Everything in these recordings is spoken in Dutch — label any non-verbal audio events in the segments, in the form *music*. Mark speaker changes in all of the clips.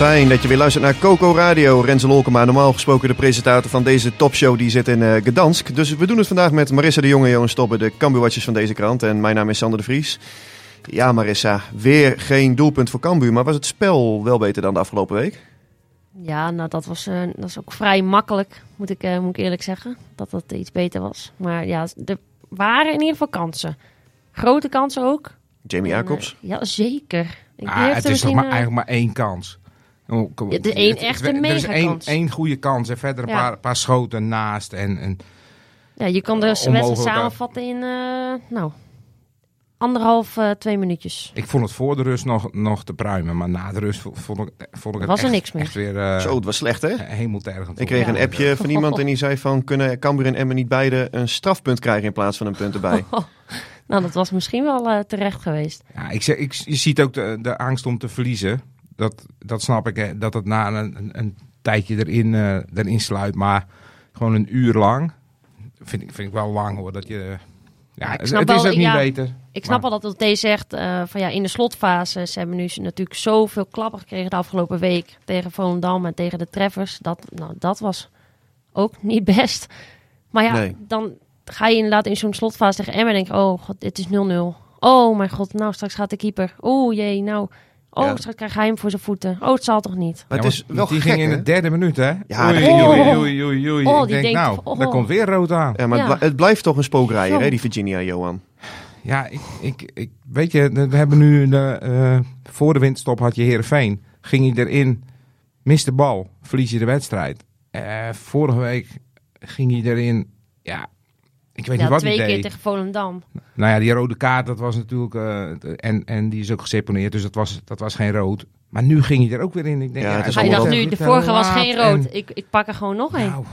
Speaker 1: Fijn dat je weer luistert naar Coco Radio. Renze Lolkema, normaal gesproken de presentator van deze topshow, die zit in uh, Gdansk. Dus we doen het vandaag met Marissa de Jonge Johan Stoppen, de Cambuurwatchers van deze krant. En mijn naam is Sander de Vries. Ja, Marissa, weer geen doelpunt voor Cambuur, maar was het spel wel beter dan de afgelopen week?
Speaker 2: Ja, nou dat was uh, dat is ook vrij makkelijk, moet ik, uh, moet ik eerlijk zeggen. Dat dat iets beter was. Maar ja, er waren in ieder geval kansen. Grote kansen ook.
Speaker 1: Jamie Jacobs?
Speaker 2: ja, zeker.
Speaker 3: Ik ah, het is toch maar, eigenlijk maar één kans.
Speaker 2: Oh, ja, de één echte mega
Speaker 3: Er is één, één goede kans en verder een paar, paar schoten naast. En, en,
Speaker 2: ja, je kan de wedstrijd samenvatten in uh, nou, anderhalf, uh, twee minuutjes.
Speaker 3: Ik vond het voor de rust nog, nog te pruimen, maar na de rust vond ik, vond ik het
Speaker 2: was
Speaker 3: echt,
Speaker 2: er niks meer.
Speaker 3: echt weer... Uh,
Speaker 1: Zo, het was slecht hè? Ik kreeg een appje van iemand en die zei van... kunnen Cambuur en Emmen niet beide een strafpunt krijgen in plaats van een punt erbij? *laughs*
Speaker 2: nou, dat was misschien wel terecht geweest.
Speaker 3: Ja, ik, zeg, ik, je ziet ook de, de angst om te verliezen dat, dat snap ik, hè, dat het na een, een tijdje erin, uh, erin sluit. Maar gewoon een uur lang vind ik, vind ik wel lang hoor. Dat je, ja, het, het is ook niet beter.
Speaker 2: Ik snap maar. al dat het zegt uh, van ja, in de slotfase. Ze hebben nu natuurlijk zoveel klappen gekregen de afgelopen week tegen Volendam en tegen de treffers. Dat, nou, dat was ook *laughs* niet best. Maar ja, nee. dan ga je inderdaad in zo'n slotfase tegen Emma en denk oh god, dit is 0-0. Oh mijn god, nou straks gaat de keeper. Oeh jee, nou Oh, ja. straks krijgt hij hem voor zijn voeten. Oh, het zal toch niet?
Speaker 3: Maar het is wel die ging in de derde minuut, hè?
Speaker 1: Ja,
Speaker 3: oei, oei, oei, oei, oei.
Speaker 2: Oh,
Speaker 3: ik denk, denkt, nou, oh. daar komt weer rood aan.
Speaker 1: Ja, maar ja. Het, blijft toch een spookrijder, hè, die Virginia, Johan?
Speaker 3: Ja, ik, ik, ik, weet je, we hebben nu, de, uh, voor de windstop had je Heerenveen. Ging hij erin, mist de bal, verlies je de wedstrijd. Uh, vorige week ging hij erin, ja, ik weet
Speaker 2: ja,
Speaker 3: niet wat
Speaker 2: twee
Speaker 3: keer
Speaker 2: deed. tegen Volendam.
Speaker 3: Nou ja, die rode kaart, dat was natuurlijk... Uh, en, en die is ook geseponeerd, dus dat was, dat was geen rood. Maar nu ging hij er ook weer in. Ik denk,
Speaker 1: ja,
Speaker 3: ja,
Speaker 2: hij dacht nu, de vorige was geen rood. En... Ik, ik pak er gewoon nog een.
Speaker 3: Nou,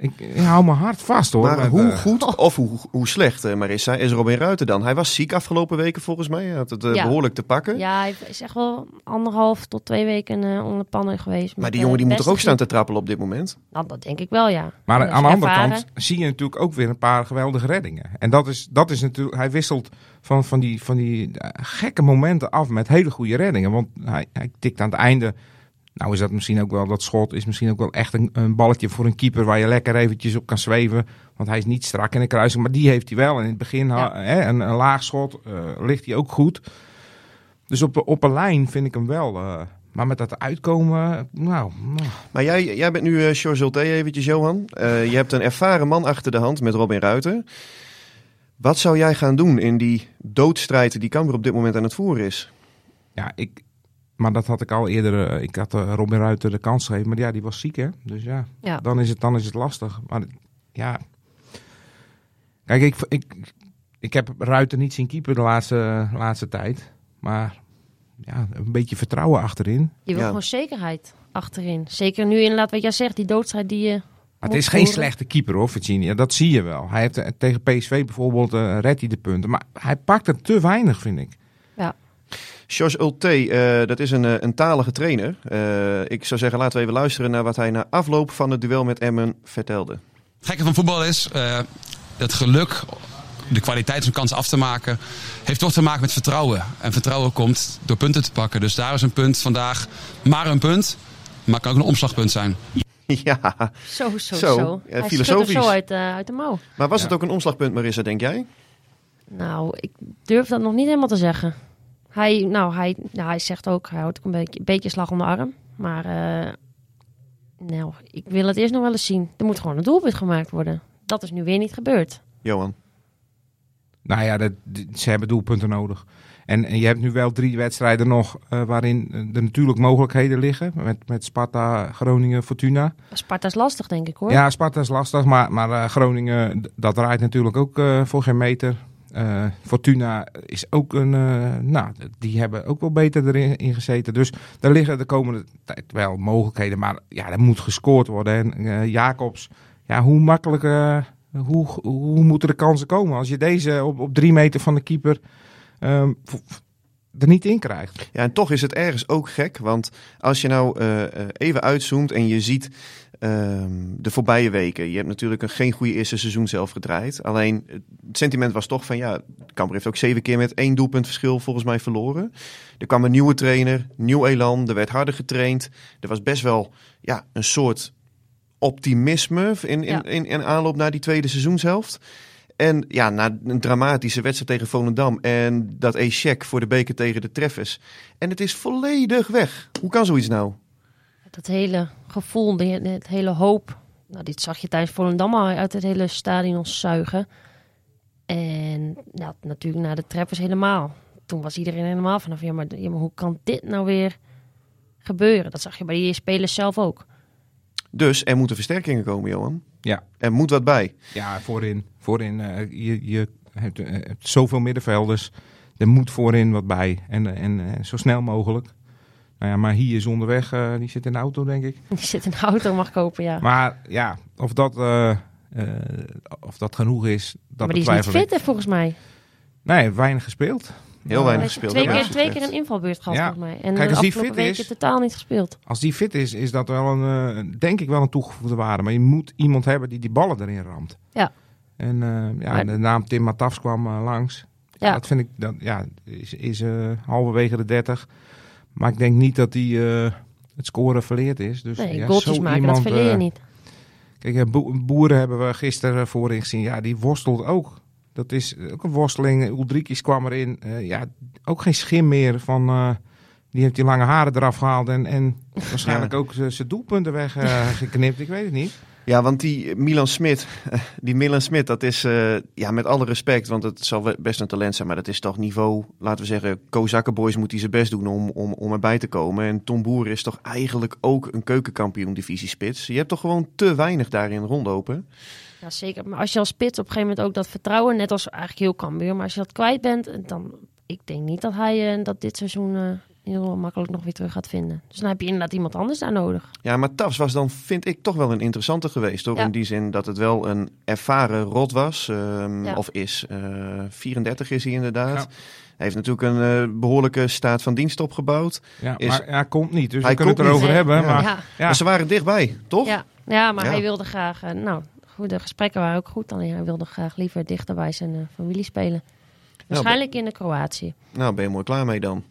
Speaker 3: ik, ik, hou me hard vast hoor.
Speaker 1: Maar met, hoe uh, goed *laughs* of hoe, hoe slecht, uh, Marissa, is Robin Ruiter dan? Hij was ziek afgelopen weken volgens mij. Hij had het uh, ja. behoorlijk te pakken.
Speaker 2: Ja, hij is echt wel anderhalf tot twee weken uh, onder pannen geweest.
Speaker 1: Maar die jongen die moet toch ook staan te trappelen op dit moment?
Speaker 2: Nou, dat denk ik wel, ja.
Speaker 3: Maar aan de andere kant zie je natuurlijk ook weer een paar geweldige reddingen. En dat is, dat is natuurlijk, hij wisselt van, van, die, van die gekke momenten af met hele goede reddingen. Want hij, hij tikt aan het einde nou is dat misschien ook wel, dat schot is misschien ook wel echt een, een, balletje voor een keeper waar je lekker eventjes op kan zweven. Want hij is niet strak in de kruising, maar die heeft hij wel. En in het begin, ja. hè, een, een laag schot, uh, ligt hij ook goed. Dus op, op een lijn vind ik hem wel. Uh, maar met dat uitkomen, nou...
Speaker 1: Maar jij, jij bent nu uh, Chorzulté eventjes, Johan. Uh, je hebt een ervaren man achter de hand met Robin Ruiter. Wat zou jij gaan doen in die doodstrijd die Cambuur op dit moment aan het voeren is?
Speaker 3: Ja, ik, maar dat had ik al eerder. Uh, ik had uh, Robin Ruiter de kans gegeven. Maar ja, die was ziek, hè? Dus ja,
Speaker 2: ja.
Speaker 3: Dan, is het, dan is het lastig. Maar ja. Kijk, ik, ik, ik heb Ruiter niet zien keeper de laatste, laatste tijd. Maar ja, een beetje vertrouwen achterin.
Speaker 2: Je wil
Speaker 1: ja.
Speaker 2: gewoon zekerheid achterin. Zeker nu inderdaad wat jij zegt, die doodstrijd die je.
Speaker 3: Maar het is geen slechte keeper hoor, Virginia. Dat zie je wel. Hij heeft tegen PSV bijvoorbeeld uh, redt hij de punten. Maar hij pakt er te weinig, vind ik.
Speaker 1: Jos Ulte, uh, dat is een, uh, een talige trainer. Uh, ik zou zeggen, laten we even luisteren naar wat hij na afloop van het duel met Emmen vertelde.
Speaker 4: Het gekke van voetbal is, het geluk, de kwaliteit van kansen af te maken, heeft toch te maken met vertrouwen. En vertrouwen komt door punten te pakken. Dus daar is een punt vandaag maar een punt, maar kan ook een omslagpunt zijn. *laughs*
Speaker 1: Ja,
Speaker 2: zo, zo,
Speaker 1: zo.
Speaker 2: zo.
Speaker 1: Ja, filosofisch.
Speaker 2: zo uit, uit de mouw.
Speaker 1: Maar was
Speaker 3: Ja.
Speaker 1: het ook een omslagpunt, Marissa, denk jij?
Speaker 2: Nou, ik durf dat nog niet helemaal te zeggen. Hij, nou, hij, nou, hij zegt ook, hij houdt een beetje, een beetje slag om de arm. Maar uh, Nou, ik wil het eerst nog wel eens zien. Er moet gewoon een doelpunt gemaakt worden. Dat is nu weer niet gebeurd.
Speaker 1: Johan.
Speaker 3: Nou ja, dat, ze hebben doelpunten nodig. En, en je hebt nu wel drie wedstrijden nog uh, waarin er natuurlijk mogelijkheden liggen. Met, met Sparta, Groningen, Fortuna.
Speaker 2: Sparta is lastig, denk ik hoor.
Speaker 3: Ja, Sparta is lastig. Maar, maar uh, Groningen, dat draait natuurlijk ook uh, voor geen meter. Fortuna is ook een. nou, die hebben ook wel beter erin in gezeten. Dus daar liggen de komende tijd wel mogelijkheden. Maar ja, er moet gescoord worden. En Jacobs, ja, hoe makkelijk. hoe, hoe moeten de kansen komen? Als je deze op, op drie meter van de keeper um, er niet in krijgt.
Speaker 1: Ja, en toch is het ergens ook gek. Want als je nou uh, even uitzoomt en je ziet uh, de voorbije weken. Je hebt natuurlijk een, geen goede eerste seizoen zelf gedraaid. Alleen het sentiment was toch van ja, Kamper heeft ook zeven keer met één doelpunt verschil volgens mij verloren. Er kwam een nieuwe trainer, nieuw elan, er werd harder getraind. Er was best wel ja, een soort optimisme in, in, in, in aanloop naar die tweede seizoenshelft. En ja, na een dramatische wedstrijd tegen Volendam en dat e-check voor de beker tegen de Treffers. En het is volledig weg. Hoe kan zoiets nou?
Speaker 2: Dat hele gevoel, het hele hoop. Nou, dit zag je tijdens Volendam al uit het hele stadion zuigen. En ja, natuurlijk na de Treffers helemaal. Toen was iedereen helemaal vanaf, ja maar, ja, maar hoe kan dit nou weer gebeuren? Dat zag je bij die spelers zelf ook.
Speaker 1: Dus er moeten versterkingen komen, Johan.
Speaker 3: Ja.
Speaker 1: Er moet wat bij.
Speaker 3: Ja, voorin. voorin uh, je, je hebt, uh, hebt, zoveel middenvelders. Er moet voorin wat bij. En, en uh, zo snel mogelijk. Nou ja, maar hier is onderweg. die zit in de auto, denk ik.
Speaker 2: Die zit in de auto, mag kopen, ja.
Speaker 3: Maar ja, of dat, of dat genoeg is, dat
Speaker 2: Maar die is niet fit, hè, volgens mij.
Speaker 3: Nee, weinig gespeeld.
Speaker 1: Heel weinig gespeeld.
Speaker 2: Twee keer, twee keer een invalbeurt gehad, ja. volgens mij. En Kijk, als die fit is, totaal niet gespeeld.
Speaker 3: Als die fit is, is dat wel een, uh, denk ik wel een toegevoegde waarde. Maar je moet iemand hebben die die ballen erin ramt.
Speaker 2: Ja.
Speaker 3: En uh, ja, maar... de naam Tim Matafs kwam uh, langs. Ja. Dat vind ik, dat, ja, is, is halverwege de 30. Maar ik denk niet dat hij het scoren verleerd is. Dus,
Speaker 2: nee,
Speaker 3: ja,
Speaker 2: goaltjes maken, iemand, dat verleer je niet.
Speaker 3: Kijk, boeren hebben we gisteren voorin gezien. Ja, die worstelt ook dat is ook een worsteling. Ulrikis kwam erin. Uh, ja, ook geen schim meer van... Uh, die heeft die lange haren eraf gehaald en, en *laughs* waarschijnlijk ook zijn doelpunten weggeknipt. Uh, ik weet het niet.
Speaker 1: Ja, want die Milan Smit, *laughs* die Milan Smit, dat is, ja, met alle respect, want het zal best een talent zijn, maar dat is toch niveau, laten we zeggen, Kozakkenboys moet hij zijn best doen om, om, om erbij te komen. En Tom Boer is toch eigenlijk ook een keukenkampioen divisie spits. Je hebt toch gewoon te weinig daarin rondlopen.
Speaker 2: Ja, zeker. Maar als je als spits op een gegeven moment ook dat vertrouwen, net als eigenlijk heel Cambuur, maar als je dat kwijt bent, dan ik denk niet dat hij uh, dat dit seizoen uh, heel makkelijk nog weer terug gaat vinden. Dus dan heb je inderdaad iemand anders daar nodig.
Speaker 1: Ja, maar Tafs was dan, vind ik, toch wel een interessante geweest. Hoor. Ja. In die zin dat het wel een ervaren rot was, um, ja. of is. Uh, eh, 34 is hij inderdaad. Ja. Hij heeft natuurlijk een uh, behoorlijke staat van dienst opgebouwd.
Speaker 3: Ja, is, maar hij komt niet, dus we kunnen het erover niet. hebben. Maar,
Speaker 1: ja. maar ze waren dichtbij, toch?
Speaker 2: Ja, ja maar hij wilde graag, uh, nou, de gesprekken waren ook goed. Alleen hij wilde graag liever dichter bij zijn uh, familie spelen. Waarschijnlijk in de Kroatië.
Speaker 1: Nou, ben je mooi klaar mee dan.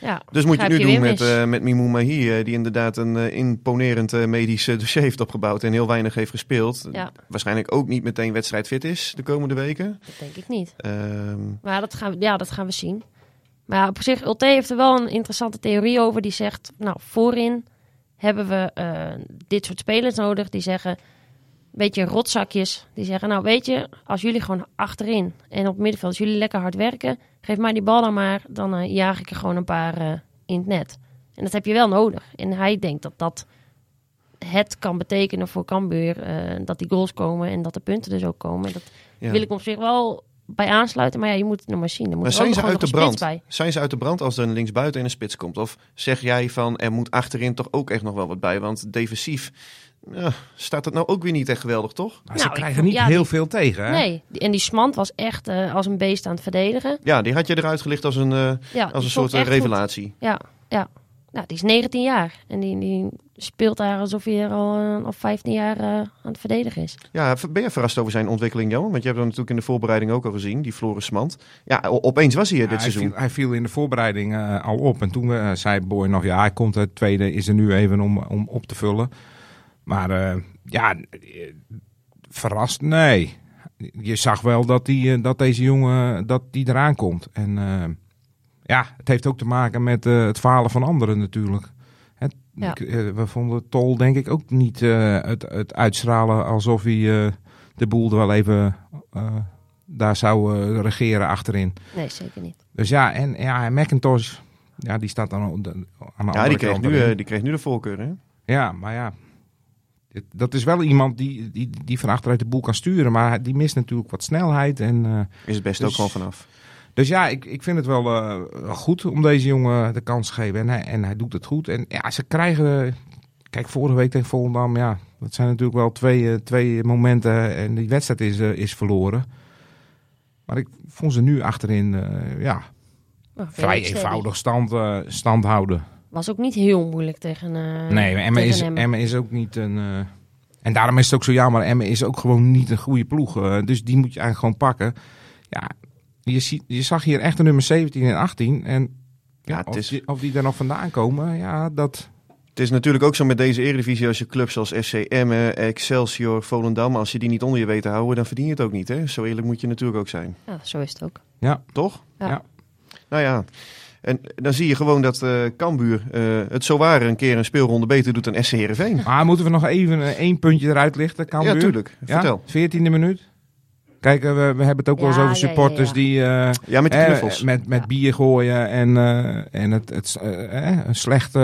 Speaker 2: Ja,
Speaker 1: dus moet je nu je doen met, uh, met Mimou Mahi, uh, die inderdaad een uh, imponerend medisch dossier heeft opgebouwd en heel weinig heeft gespeeld.
Speaker 2: Ja.
Speaker 1: Waarschijnlijk ook niet meteen wedstrijdfit is de komende weken.
Speaker 2: Dat denk ik niet.
Speaker 1: Um...
Speaker 2: Maar dat gaan, we, ja, dat gaan we zien. Maar op zich, Ulte heeft er wel een interessante theorie over. Die zegt, nou, voorin hebben we dit soort spelers nodig. Die zeggen, beetje rotzakjes. Die zeggen, nou weet je, als jullie gewoon achterin en op het middenveld, als jullie lekker hard werken, geef mij die bal dan maar, dan uh, jaag ik er gewoon een paar uh, in het net. En dat heb je wel nodig. En hij denkt dat dat het kan betekenen voor Cambuur, uh, dat die goals komen en dat de punten dus ook komen. En dat ja. wil ik op zich wel bij aansluiten, maar ja, je moet het nog maar zien. Er moet
Speaker 1: maar zijn ze uit de brand? Bij. Zijn ze uit de brand als er een linksbuiten en een spits komt? Of zeg jij van, er moet achterin toch ook echt nog wel wat bij? Want defensief ja, staat het nou ook weer niet echt geweldig, toch?
Speaker 3: Maar ze nou, krijgen niet ja, heel veel tegen. Hè?
Speaker 2: Nee, en die Smant was echt uh, als een beest aan het verdedigen.
Speaker 1: Ja, die had je eruit gelicht als een, uh, ja, als een soort uh, revelatie.
Speaker 2: Goed. Ja, ja. Nou, die is 19 jaar en die, die speelt daar alsof hij er al, al 15 jaar aan het verdedigen is.
Speaker 1: Ja, ben je verrast over zijn ontwikkeling, Johan? Want je hebt hem natuurlijk in de voorbereiding ook al gezien, die Floris Smant. Ja, opeens was hij er dit
Speaker 3: hij
Speaker 1: seizoen.
Speaker 3: Viel, hij viel in de voorbereiding al op en toen zei Boy nog, ja, hij komt het tweede, is er nu even om, om op te vullen. Maar uh, ja, verrast, nee. Je zag wel dat, die, dat deze jongen dat die eraan komt. En uh, ja, het heeft ook te maken met uh, het falen van anderen natuurlijk. Het,
Speaker 2: Ja.
Speaker 3: Ik, eh, we vonden Tol denk ik ook niet eh, het, het uitstralen alsof hij eh, de boel er wel even eh, daar zou eh, regeren achterin.
Speaker 2: Nee, zeker niet.
Speaker 3: Dus ja, en ja, en McIntosh, ja, die staat dan aan de, aan de
Speaker 1: Ja,
Speaker 3: andere
Speaker 1: die kreeg,
Speaker 3: kant
Speaker 1: nu,
Speaker 3: erin.
Speaker 1: eh, die kreeg nu de voorkeur, hè?
Speaker 3: Ja, maar ja. Dat is wel iemand die, die, die van achteruit de boel kan sturen. Maar die mist natuurlijk wat snelheid. En, eh,
Speaker 1: Is het best
Speaker 3: Dus-
Speaker 1: ook gewoon vanaf.
Speaker 3: dus ja, ik, ik vind het wel eh, wel goed om deze jongen de kans te geven. En hij, en hij doet het goed. En ja, ze krijgen... Kijk, vorige week tegen Volendam, ja, dat zijn natuurlijk wel twee, eh, twee momenten. En die wedstrijd is, is verloren. Maar ik vond ze nu achterin, eh, ja,
Speaker 2: Nou,
Speaker 3: vrij eenvoudig stand, eh, stand houden.
Speaker 2: Was ook niet heel moeilijk tegen uh,
Speaker 3: Nee, maar Emmen is, Emmen is ook niet een... eh, en daarom is het ook zo jammer. Emmen is ook gewoon niet een goede ploeg. eh, dus die moet je eigenlijk gewoon pakken. Ja, je, ziet, je zag hier echt de nummer 17 en 18. En ja,
Speaker 1: Ja, het
Speaker 3: of,
Speaker 1: is-
Speaker 3: die, of die er nog vandaan komen, ja, dat...
Speaker 1: Het is natuurlijk ook zo met deze eredivisie als je clubs als FC Emmen, Excelsior, Volendam, als je die niet onder je weet te houden, dan verdien je het ook niet. Hè? Zo eerlijk moet je natuurlijk ook zijn.
Speaker 2: Ja, zo is het ook.
Speaker 1: Toch?
Speaker 2: Ja.
Speaker 3: Ja.
Speaker 1: Nou ja, en dan zie je gewoon dat eh Cambuur eh, het zo waar een keer een speelronde beter doet dan SC Heerenveen.
Speaker 3: Maar moeten we nog even eh, één puntje eruit lichten, Cambuur?
Speaker 1: Ja, tuurlijk.
Speaker 3: Ja?
Speaker 1: Vertel.
Speaker 3: 14e minuut. Kijk, we, we hebben het ook wel eens
Speaker 2: Ja,
Speaker 3: over
Speaker 2: ja, ja,
Speaker 3: supporters
Speaker 2: ja.
Speaker 3: die... eh,
Speaker 1: Ja, met de
Speaker 3: eh,
Speaker 1: knuffels.
Speaker 3: met met
Speaker 2: Ja.
Speaker 3: bier gooien en, eh, en het, het eh, een slecht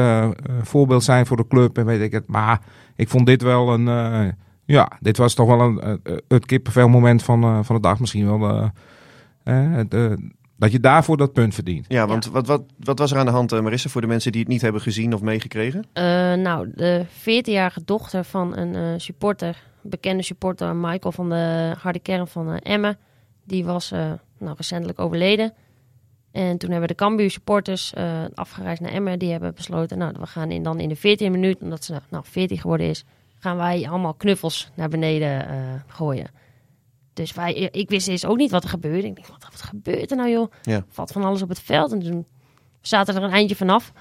Speaker 3: voorbeeld zijn voor de club en weet ik het. Maar ik vond dit wel een... eh, ja, dit was toch wel een, het kippenvelmoment van, eh, van de dag. Misschien wel eh, dat je daarvoor dat punt verdient.
Speaker 1: Ja, want Wat, wat, wat was er aan de hand, eh, Marissa, voor de mensen die het niet hebben gezien of meegekregen?
Speaker 2: Eh, nou, de 14-jarige dochter van een eh, supporter, bekende supporter Michael van de harde kern van Emmen, die was eh, nou, recentelijk overleden. En toen hebben de Cambuur supporters eh, afgereisd naar Emmen. Die hebben besloten, nou, we gaan in, dan in de 14 minuut, omdat ze nou, 14 geworden is, gaan wij allemaal knuffels naar beneden eh, gooien. Dus wij, ik wist eerst ook niet wat er gebeurde. Ik dacht, wat, wat gebeurt er nou joh?
Speaker 1: Ja.
Speaker 2: Valt van alles op het veld. En toen zaten er een eindje vanaf.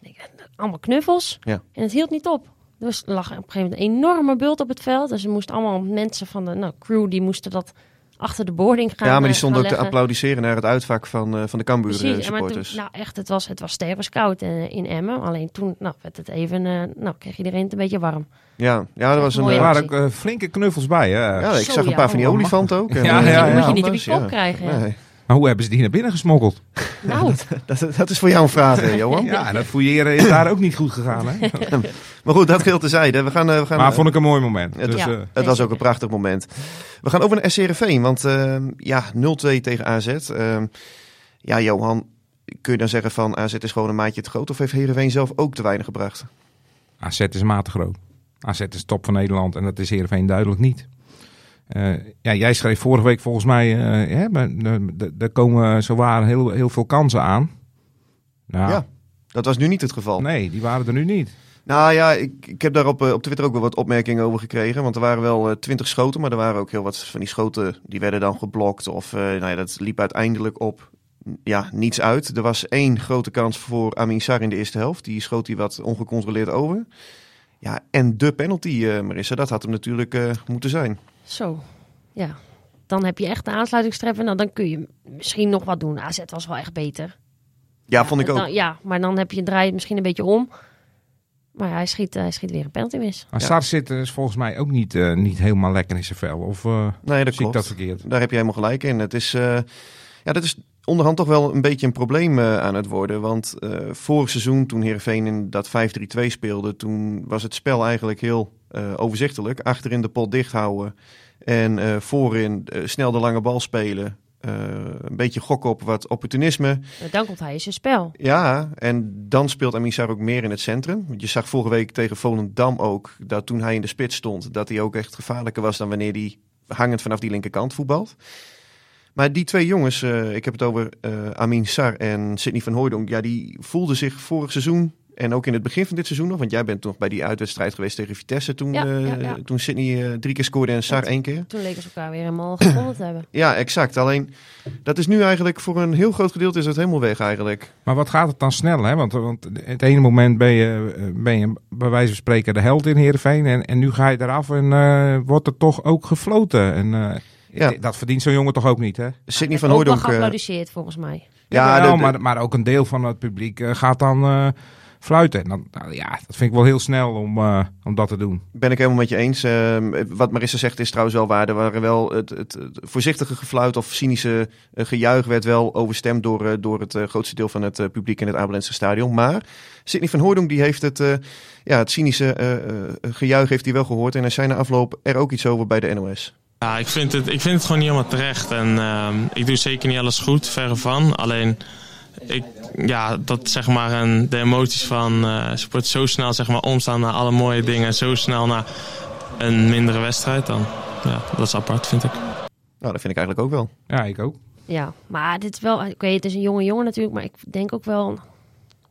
Speaker 2: Ik denk, allemaal knuffels.
Speaker 1: Ja.
Speaker 2: En het hield niet op. Dus er lag op een gegeven moment een enorme bult op het veld. Dus er moesten allemaal mensen van de nou, crew, die moesten dat achter de boarding gaan
Speaker 1: ja, maar die
Speaker 2: eh,
Speaker 1: stonden ook te applaudisseren naar het uitvak van, eh, van de Cambuur eh,
Speaker 2: Precies, toen,
Speaker 1: supporters.
Speaker 2: nou echt, het was, het was eh, in Emmen. Alleen toen nou, werd het even, eh, nou kreeg iedereen het een beetje warm.
Speaker 1: ja, ja, er was een...
Speaker 3: Er waren ook flinke knuffels bij. Hè?
Speaker 1: ja, ik
Speaker 2: Zo,
Speaker 1: zag een
Speaker 2: ja,
Speaker 1: paar van die
Speaker 3: oh,
Speaker 1: olifanten ook. en, *laughs*
Speaker 3: Ja, ja, ja.
Speaker 2: moet je niet op je kop
Speaker 1: ja.
Speaker 2: krijgen. ja.
Speaker 1: Nee.
Speaker 3: Maar hoe hebben ze die naar binnen gesmokkeld?
Speaker 2: Nou,
Speaker 1: Dat, *laughs* dat is voor jou een vraag, eh, Johan.
Speaker 3: Ja, dat fouilleren is daar ook niet goed gegaan. Hè?
Speaker 1: Maar goed, dat geheel tezijde. We gaan, eh, we gaan,
Speaker 3: Maar vond ik een mooi moment.
Speaker 1: Het-
Speaker 3: Dus,
Speaker 2: Ja.
Speaker 3: eh,
Speaker 1: Het was ook een prachtig moment. We gaan over naar SC Heerenveen, want ehm, ja, 0-2 tegen AZ. Ehm, ja, Johan, kun je dan zeggen van AZ is gewoon een maatje te groot of heeft Heerenveen zelf ook te weinig gebracht?
Speaker 3: AZ is matig groot. AZ is top van Nederland en dat is Heerenveen duidelijk niet. Eh, ja, jij schreef vorige week volgens mij, eh, maar, eh, er komen zowaar heel, heel veel kansen aan. Nou,
Speaker 1: Ja, dat was nu niet het geval.
Speaker 3: nee, die waren er nu niet.
Speaker 1: Nou ja, ik, ik heb daar op, eh, op Twitter ook wel wat opmerkingen over gekregen. Want er waren wel twintig schoten, maar er waren ook heel wat van die schoten die werden dan geblokt. Of eh, nou ja, dat liep uiteindelijk op ja, niets uit. Er was één grote kans voor Amin Sar in de eerste helft. Die schoot hij wat ongecontroleerd over. Ja, en de penalty, eh, Marissa, dat had hem natuurlijk eh, moeten zijn.
Speaker 2: Zo. Ja. Dan heb je echt de aansluitingstreffer. Nou, dan kun je misschien nog wat doen. AZ was wel echt beter.
Speaker 1: Ja, vond ik ook.
Speaker 2: Dan- ja, maar dan heb je draai het misschien een beetje om. Maar ja, hij schiet, hij schiet weer een penalty mis.
Speaker 3: Maar
Speaker 1: Ja.
Speaker 3: Sar zit is volgens mij ook niet, eh, niet helemaal lekker in zijn vel. Of eh,
Speaker 1: nee, dat
Speaker 3: zie ik
Speaker 1: klopt.
Speaker 3: dat verkeerd?
Speaker 1: Daar heb je helemaal gelijk in. Het is, eh, ja, dat is onderhand toch wel een beetje een probleem eh, aan het worden. Want eh, vorig seizoen, toen Heerenveen in dat 5-3-2 speelde, toen was het spel eigenlijk heel eh, overzichtelijk. Achterin de pot dicht houden en eh, voorin eh, snel de lange bal spelen. Eh, een beetje gokken op wat opportunisme.
Speaker 2: Dan komt hij in zijn spel.
Speaker 1: Ja, en dan speelt Amisar ook meer in het centrum. Want je zag vorige week tegen Volendam ook dat toen hij in de spits stond, dat hij ook echt gevaarlijker was dan wanneer hij hangend vanaf die linkerkant voetbalt. Maar die twee jongens, eh, ik heb het over eh, Amin Sar en Sidney van Hooijdonk, ja, die voelden zich vorig seizoen en ook in het begin van dit seizoen nog, want jij bent toch bij die uitwedstrijd geweest tegen Vitesse toen,
Speaker 2: Ja,
Speaker 1: eh,
Speaker 2: ja, ja.
Speaker 1: toen Sidney eh, drie keer scoorde en Sar
Speaker 2: Dat-
Speaker 1: één keer.
Speaker 2: Toen leken ze elkaar weer helemaal gevonden te hebben.
Speaker 1: Ja, exact. Alleen, dat is nu eigenlijk voor een heel groot gedeelte is het helemaal weg eigenlijk.
Speaker 3: Maar wat gaat het dan snel? Hè? Want, want het ene moment ben je, eh, ben je bij wijze van spreken de held in Heerenveen. En, en nu ga je eraf en eh, wordt er toch ook gefloten. En eh,
Speaker 1: Ja.
Speaker 3: dat verdient zo'n jongen toch ook niet, hè?
Speaker 1: Sidney
Speaker 2: Werd
Speaker 1: van
Speaker 2: ook
Speaker 1: Hooijdonk... eh,
Speaker 2: geapplaudisseerd volgens mij.
Speaker 1: ja,
Speaker 3: Jawel,
Speaker 1: de- de-
Speaker 3: maar, maar ook een deel van het publiek gaat dan eh, fluiten. En dan, nou, ja, dat vind ik wel heel snel om, eh, om dat te doen.
Speaker 1: Ben ik helemaal met je eens. Ehm, wat Marissa zegt is trouwens wel waar. Er waren wel het, het, het voorzichtige gefluit of cynische eh, gejuich werd wel overstemd door, eh, door het grootste deel van het eh, publiek in het Abelense stadion. Maar Sidney van Hooydonk die heeft het, eh, ja, het cynische eh, eh, gejuich heeft hij wel gehoord. En hij zei na afloop er ook iets over bij de NOS.
Speaker 5: Ja, ik vind het, ik vind het gewoon niet helemaal terecht. En ehm, ik doe zeker niet alles goed, verre van. Alleen, ik, ja, dat zeg maar een, de emoties van eh sport zo snel zeg maar, omstaan naar alle mooie dingen. Zo snel naar een mindere wedstrijd. Dan, ja, dat is apart, vind ik.
Speaker 1: Nou, dat vind ik eigenlijk ook wel.
Speaker 3: Ja, ik ook.
Speaker 2: Ja, maar dit is wel... Oké, het is een jonge jongen natuurlijk, maar ik denk ook wel...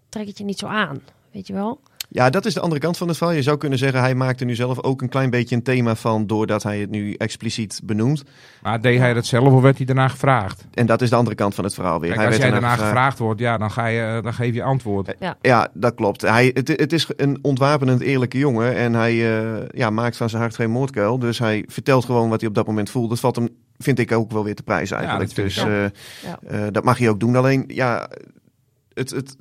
Speaker 2: Trek het je niet zo aan, weet je wel?
Speaker 1: Ja, dat is de andere kant van het verhaal. Je zou kunnen zeggen, hij maakt er nu zelf ook een klein beetje een thema van, doordat hij het nu expliciet benoemt.
Speaker 3: Maar deed hij dat zelf of werd hij daarna gevraagd?
Speaker 1: En dat is de andere kant van het verhaal weer.
Speaker 3: Kijk,
Speaker 1: hij
Speaker 3: als
Speaker 1: werd
Speaker 3: jij daarna gevraagd wordt, ja, dan, ga je, eh, dan geef je antwoord.
Speaker 1: Ja, dat klopt. Hij, het, het is een ontwapenend eerlijke jongen en hij eh, ja, maakt van zijn hart geen moordkuil. Dus hij vertelt gewoon wat hij op dat moment voelt. Dat valt hem, vind ik, ook wel weer te prijzen eigenlijk. dus eh, eh, dat mag hij ook doen. Alleen, ja, het, het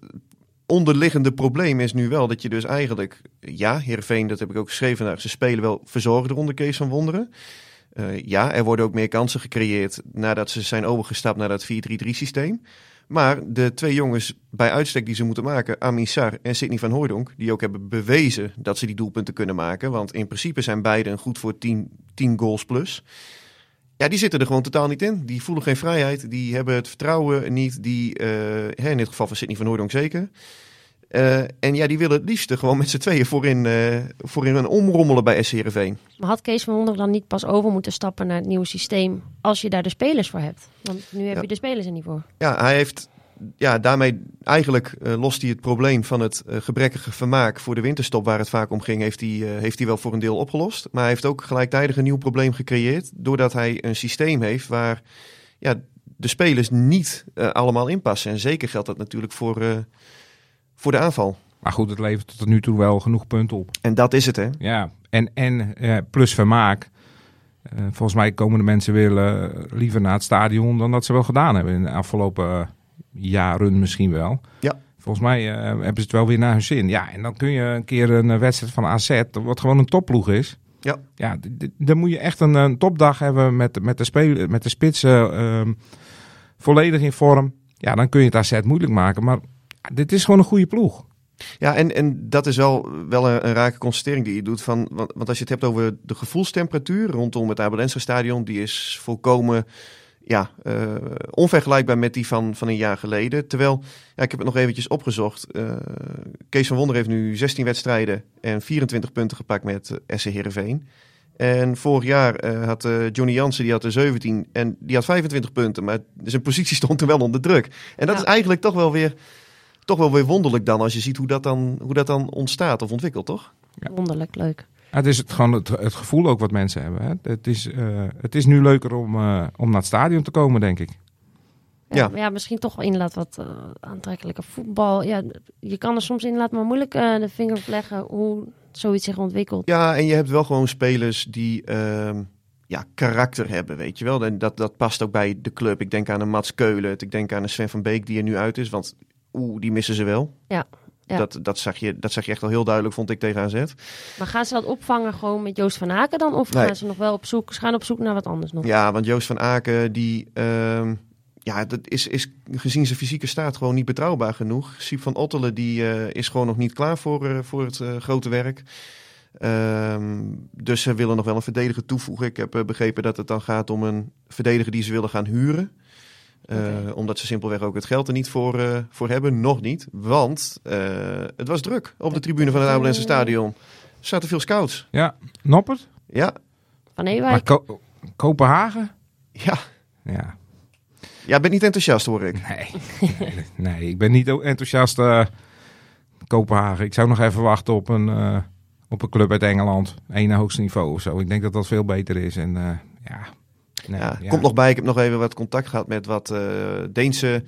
Speaker 1: onderliggende probleem is nu wel dat je dus eigenlijk... Ja, Heerenveen, dat heb ik ook geschreven, nou, ze spelen wel verzorgd rond de Kees van Wonderen. Eh, ja, er worden ook meer kansen gecreëerd nadat ze zijn overgestapt naar dat 4-3-3 systeem. Maar de twee jongens bij uitstek die ze moeten maken, Amin Sar en Sidney van Hooydonk, die ook hebben bewezen dat ze die doelpunten kunnen maken. Want in principe zijn beiden goed voor 10, 10 goals plus. Ja, die zitten er gewoon totaal niet in. Die voelen geen vrijheid. Die hebben het vertrouwen niet. Die, hè, in dit geval van Sidney van Hooydonk zeker. Eh, en ja, die willen het liefst gewoon met z'n tweeën voorin, eh voorin een omrommelen bij SC Heerenveen.
Speaker 2: Maar had Kees van Wonderen dan niet pas over moeten stappen naar het nieuwe systeem... als je daar de spelers voor hebt? Want nu heb
Speaker 1: Ja.
Speaker 2: je de spelers er niet voor.
Speaker 1: Ja, hij heeft ja, daarmee eigenlijk eh, lost hij het probleem van het eh, gebrekkige vermaak voor de winterstop, waar het vaak om ging, heeft hij, eh, heeft hij wel voor een deel opgelost. Maar hij heeft ook gelijktijdig een nieuw probleem gecreëerd, doordat hij een systeem heeft waar ja, de spelers niet allemaal inpassen. En zeker geldt dat natuurlijk voor, voor de aanval.
Speaker 3: Maar goed, het levert tot nu toe wel genoeg punten op.
Speaker 1: En dat is het, hè?
Speaker 3: Ja, en, en plus vermaak. Volgens mij komen de mensen weer liever naar het stadion dan dat ze wel gedaan hebben in de afgelopen jaren misschien wel.
Speaker 1: Ja.
Speaker 3: Volgens mij eh, hebben ze het wel weer naar hun zin. Ja, en dan kun je een keer een eh, wedstrijd van AZ, wat gewoon een topploeg is.
Speaker 1: Ja.
Speaker 3: Ja, dan moet je echt een, een topdag hebben met, met, de, spelen, met de spitsen ehm, volledig in vorm. Ja, dan kun je het AZ moeilijk maken. Maar dit is gewoon een goede ploeg.
Speaker 1: Ja, en, en dat is wel, wel een, een rake constatering die je doet. Van, want, want als je het hebt over de gevoelstemperatuur rondom het Abelense stadion, die is volkomen ja, eh, onvergelijkbaar met die van, van een jaar geleden. Terwijl, ja, ik heb het nog eventjes opgezocht. eh, Kees van Wonder heeft nu 16 wedstrijden en 24 punten gepakt met uh, SC Heerenveen. En vorig jaar eh, had eh, Johnny Jansen, die had er 17 en die had 25 punten. Maar zijn positie *laughs* stond er wel onder druk. En dat
Speaker 2: Ja.
Speaker 1: is eigenlijk toch wel weer toch wel weer wonderlijk dan als je ziet hoe dat dan, hoe dat dan ontstaat of ontwikkelt, toch?
Speaker 3: Ja.
Speaker 2: Wonderlijk leuk.
Speaker 3: Ja, het is het, gewoon het, het gevoel ook wat mensen hebben. Hè? Het, is, eh, het is nu leuker om, eh, om naar het stadion te komen, denk ik.
Speaker 2: Ja,
Speaker 1: Ja.
Speaker 2: misschien toch wel inderdaad wat uh, aantrekkelijker voetbal. Ja, je kan er soms inderdaad maar moeilijk uh, de vinger op leggen hoe zoiets zich ontwikkelt.
Speaker 1: Ja, en je hebt wel gewoon spelers die uh, ja, karakter hebben, weet je wel. En dat, dat past ook bij de club. Ik denk aan een Mats Keulen, ik denk aan een Sven van Beek die er nu uit is, want oeh, die missen ze wel.
Speaker 2: Ja. Ja.
Speaker 1: Dat, dat, zag je, dat zag je echt al heel duidelijk, vond ik, tegen AZ.
Speaker 2: Maar gaan ze dat opvangen gewoon met Joost van Aken dan? Of
Speaker 1: Nee.
Speaker 2: gaan ze nog wel op zoek, ze gaan op zoek naar wat anders nog?
Speaker 1: Ja, want Joost van Aken, die, uh, ja, dat is, is gezien zijn fysieke staat gewoon niet betrouwbaar genoeg. Siep van Ottelen, die uh, is gewoon nog niet klaar voor, uh, voor het uh, grote werk. Um, dus ze willen nog wel een verdediger toevoegen. Ik heb begrepen dat het dan gaat om een verdediger die ze willen gaan huren. Okay. Uh, omdat ze simpelweg ook het geld er niet voor, uh, voor hebben. Nog niet. Want uh, het was druk op de tribune van het Abelense stadion. Er zaten veel scouts.
Speaker 3: Ja, Noppert?
Speaker 1: Ja.
Speaker 2: Van Ewijk?
Speaker 3: Ko Kopenhagen?
Speaker 1: Ja.
Speaker 3: Ja.
Speaker 1: Jij bent niet enthousiast, hoor ik.
Speaker 3: Nee, nee, *laughs* nee ik ben niet enthousiast uh, Kopenhagen. Ik zou nog even wachten op een, uh, op een club uit Engeland. Eén hoogste niveau of zo. Ik denk dat dat veel beter is. En uh, ja,
Speaker 1: Nee, ja, ja. Komt nog bij, ik heb nog even wat contact gehad met wat uh, Deense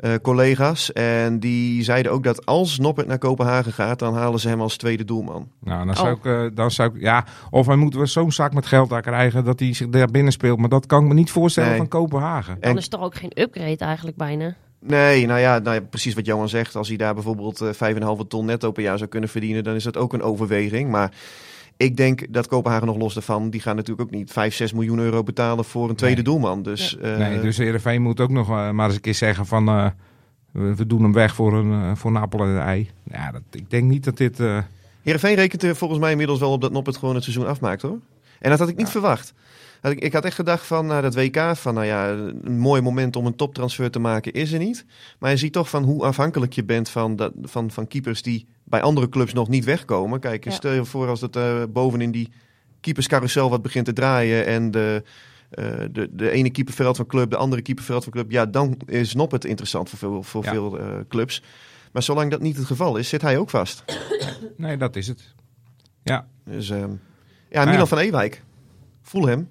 Speaker 1: uh, collega's. En die zeiden ook dat als Noppert naar Kopenhagen gaat, dan halen ze hem als tweede doelman.
Speaker 3: Nou, dan zou, oh. ik, uh, dan zou ik, ja, of hij moet zo'n zak met geld daar krijgen dat hij zich daar binnen speelt. Maar dat kan ik me niet voorstellen nee. van Kopenhagen.
Speaker 2: Dan is het toch ook geen upgrade eigenlijk bijna?
Speaker 1: Nee, nou ja, nou ja, precies wat Johan zegt. Als hij daar bijvoorbeeld eh 5,5 ton netto per jaar zou kunnen verdienen, dan is dat ook een overweging. Maar ik denk dat Kopenhagen nog los daarvan, die gaan natuurlijk ook niet 5, 6 miljoen euro betalen voor een tweede
Speaker 3: Nee.
Speaker 1: doelman. Dus, eh,
Speaker 3: nee, dus Heerenveen moet ook nog eh, maar eens een keer zeggen van... eh, we, we doen hem weg voor, een, voor Napel en een ei. Ja, dat, ik denk niet dat dit... eh,
Speaker 1: Heerenveen rekent er volgens mij inmiddels wel op dat Noppert gewoon het seizoen afmaakt hoor. En dat had ik niet verwacht. Had ik, ik had echt gedacht van na dat WK, van nou ja, een mooi moment om een toptransfer te maken is er niet. Maar je ziet toch van hoe afhankelijk je bent van, dat, van, van keepers die bij andere clubs nog niet wegkomen. Kijk,
Speaker 2: Ja.
Speaker 1: stel je voor als het eh, bovenin die keeperscarousel wat begint te draaien en de, eh, de, de ene keeper verhaalt van club, de andere keeper verhaalt van club. Ja, dan is Noppert interessant voor veel, voor
Speaker 3: Ja.
Speaker 1: veel eh, clubs. Maar zolang dat niet het geval is, zit hij ook vast.
Speaker 3: nee, dat is het. Ja,
Speaker 1: Dus ehm, ja,
Speaker 3: Nou
Speaker 1: Milan
Speaker 3: ja.
Speaker 1: van Ewijk. Voel hem.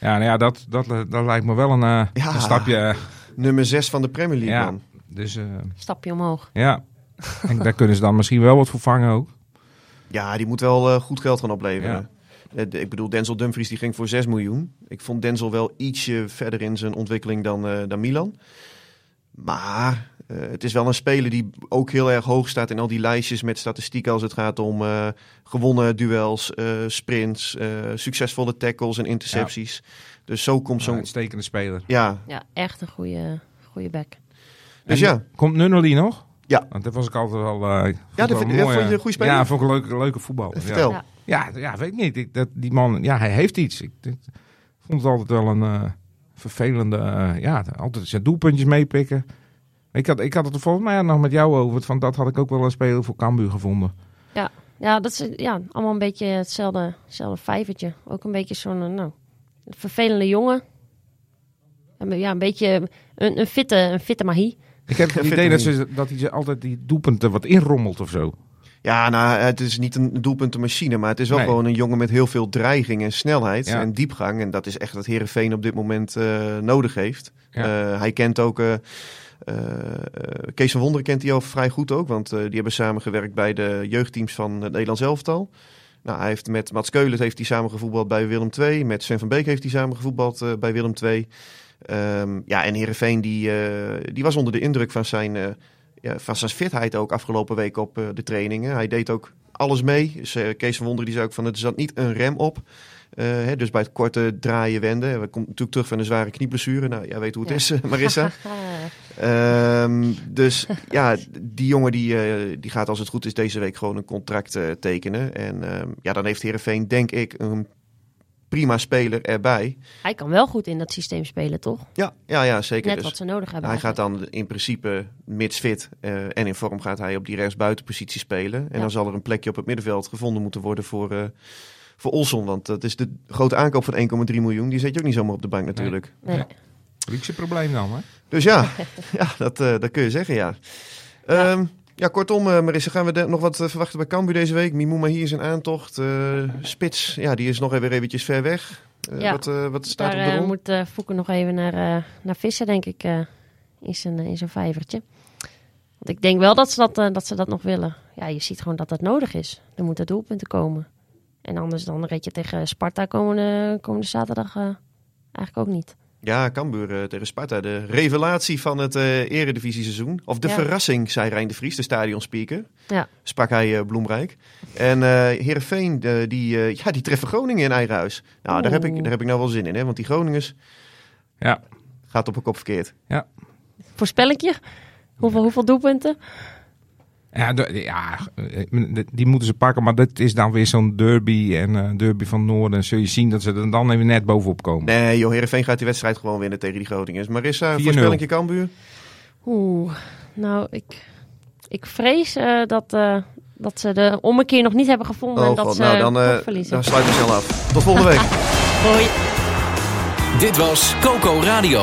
Speaker 3: Ja, nou ja dat, dat, dat lijkt me wel een, eh,
Speaker 1: Ja.
Speaker 3: een stapje. eh,
Speaker 1: Nummer 6 van de Premier League,
Speaker 3: Ja.
Speaker 1: man.
Speaker 3: Dus eh,
Speaker 2: Stapje omhoog.
Speaker 3: ja, *laughs* en daar kunnen ze dan misschien wel wat voor vangen ook.
Speaker 1: Ja, die moet wel eh, goed geld gaan opleveren. Eh, ik bedoel, Denzel Dumfries die ging voor 6 miljoen. Ik vond Denzel wel ietsje verder in zijn ontwikkeling dan, eh, dan Milan. Maar eh, het is wel een speler die ook heel erg hoog staat in al die lijstjes met statistieken als het gaat om eh, gewonnen duels, eh, sprints, eh, succesvolle tackles en intercepties. Dus zo komt
Speaker 3: Zo'n uitstekende speler.
Speaker 1: Ja,
Speaker 2: Ja, echt een goede, goede back.
Speaker 1: dus
Speaker 3: En
Speaker 1: ja.
Speaker 3: Komt Nunnally nog?
Speaker 1: Ja.
Speaker 3: Want dat was ik altijd wel... eh,
Speaker 1: Ja, dat vind- ja,
Speaker 3: mooie-
Speaker 1: vond je een goede speler?
Speaker 3: Ja, vond ik een leuke, leuke voetbal.
Speaker 1: Vertel.
Speaker 2: Ja.
Speaker 3: Ja, ja, weet ik niet. Ik, dat, die man, ja, hij heeft iets. Ik, ik vond het altijd wel een eh, vervelende... ja, altijd zijn doelpuntjes meepikken. Ik had, ik had het er volgens mij nog met jou over. Van dat had ik ook wel een speler voor Cambuur gevonden.
Speaker 2: Ja, dat is ja, allemaal een beetje hetzelfde, hetzelfde vijvertje. Ook een beetje zo'n eh, nou, vervelende jongen. En, Ja, een beetje een, een, fitte, een fitte magie.
Speaker 3: Ik heb het
Speaker 1: Ja,
Speaker 3: idee dat, ze, dat hij ze altijd die doelpunten wat inrommelt of zo.
Speaker 1: Ja, nou, het is niet een doelpuntenmachine, maar het is wel
Speaker 3: Nee.
Speaker 1: gewoon een jongen met heel veel dreiging en snelheid
Speaker 3: Ja.
Speaker 1: en diepgang. En dat is echt wat Herenveen op dit moment eh, nodig heeft.
Speaker 3: Ja.
Speaker 1: Eh, hij kent ook, Kees van Wonderen kent hij al vrij goed ook, want eh, die hebben samengewerkt bij de jeugdteams van het Nederlands elftal. Nou, hij heeft met Mats Keulen heeft hij samen gevoetbald bij Willem II. Met Sven van Beek heeft hij samen gevoetbald eh, bij Willem II. Ehm, ja, en Herenveen die, eh, die was onder de indruk van zijn, eh, ja, van zijn fitheid ook afgelopen week op eh, de trainingen. Hij deed ook alles mee. Dus, eh, Kees van Wonderen die zei ook van er zat niet een rem op. Eh, hè, dus bij het korte draaien wenden. We komt natuurlijk terug van een zware knieblessure. Nou, jij weet hoe het
Speaker 2: Ja.
Speaker 1: is, eh, Marissa. *laughs* Ehm, dus ja, die jongen die, eh, die gaat als het goed is deze week gewoon een contract eh, tekenen. En ehm, ja, dan heeft Herenveen denk ik een prima speler erbij.
Speaker 2: Hij kan wel goed in dat systeem spelen, toch?
Speaker 1: Ja, ja, ja zeker.
Speaker 2: Net
Speaker 1: Dus
Speaker 2: wat ze nodig hebben.
Speaker 1: hij gaat dan in principe, mits fit eh, en in vorm, gaat hij op die rechtsbuitenpositie spelen. En
Speaker 2: Ja.
Speaker 1: dan zal er een plekje op het middenveld gevonden moeten worden voor, eh voor Olson. Want dat is de grote aankoop van 1,3 miljoen. Die zet je ook niet zomaar op de bank natuurlijk.
Speaker 2: Nee.
Speaker 3: Luxe probleem dan, hè?
Speaker 1: Dus ja, *laughs* ja dat, eh, dat kun je zeggen, ja. Ehm, ja, kortom, eh, Marissa, gaan we de- nog wat eh, verwachten bij Cambuur deze week? Mimouma hier is in aantocht. Eh, Spits, ja, die is nog even eventjes ver weg. Eh,
Speaker 2: Ja.
Speaker 1: wat, eh, wat staat
Speaker 2: Daar
Speaker 1: op de rol?
Speaker 2: moet eh Foeken nog even naar, eh, naar vissen, denk ik, eh, in, zijn, in zijn vijvertje. Want ik denk wel dat ze dat, eh, dat ze dat nog willen. Ja, je ziet gewoon dat dat nodig is. Er moeten doelpunten komen. En anders dan reed je tegen Sparta komende, komende zaterdag eh, eigenlijk ook niet.
Speaker 1: Ja, Cambuur eh, tegen Sparta. De revelatie van het eh eredivisie-seizoen. Of de
Speaker 2: Ja.
Speaker 1: verrassing, zei Rijn de Vries, de stadionspeaker.
Speaker 2: Ja.
Speaker 1: Sprak hij eh, bloemrijk. En eh Heerenveen, die, eh, ja, die treffen Groningen in eigen huis. Nou, daar heb, ik, daar heb ik nou wel zin in, hè. Want die Groningers
Speaker 3: Ja.
Speaker 1: gaat op een kop verkeerd.
Speaker 2: Voorspellingje? Hoeveel, hoeveel doelpunten?
Speaker 3: Ja, de- ja, eh, die moeten ze pakken. Maar dat is dan weer zo'n derby en eh, derby van Noorden. Zul je zien dat ze er dan even net bovenop komen.
Speaker 1: Nee, joh, Heerenveen gaat die wedstrijd gewoon winnen tegen die Groningers. Marissa, een
Speaker 3: 4-0.
Speaker 1: voorspellingje Cambuur?
Speaker 2: Oeh, nou, ik, ik vrees eh, dat, eh, dat ze de ommekeer nog niet hebben gevonden. en
Speaker 1: Oh
Speaker 2: dat
Speaker 1: god,
Speaker 2: ze
Speaker 1: nou dan, eh,
Speaker 2: toch verliezen.
Speaker 1: dan sluit ik snel af. Tot volgende week. *laughs*
Speaker 2: Hoi.
Speaker 6: Dit was Coco Radio.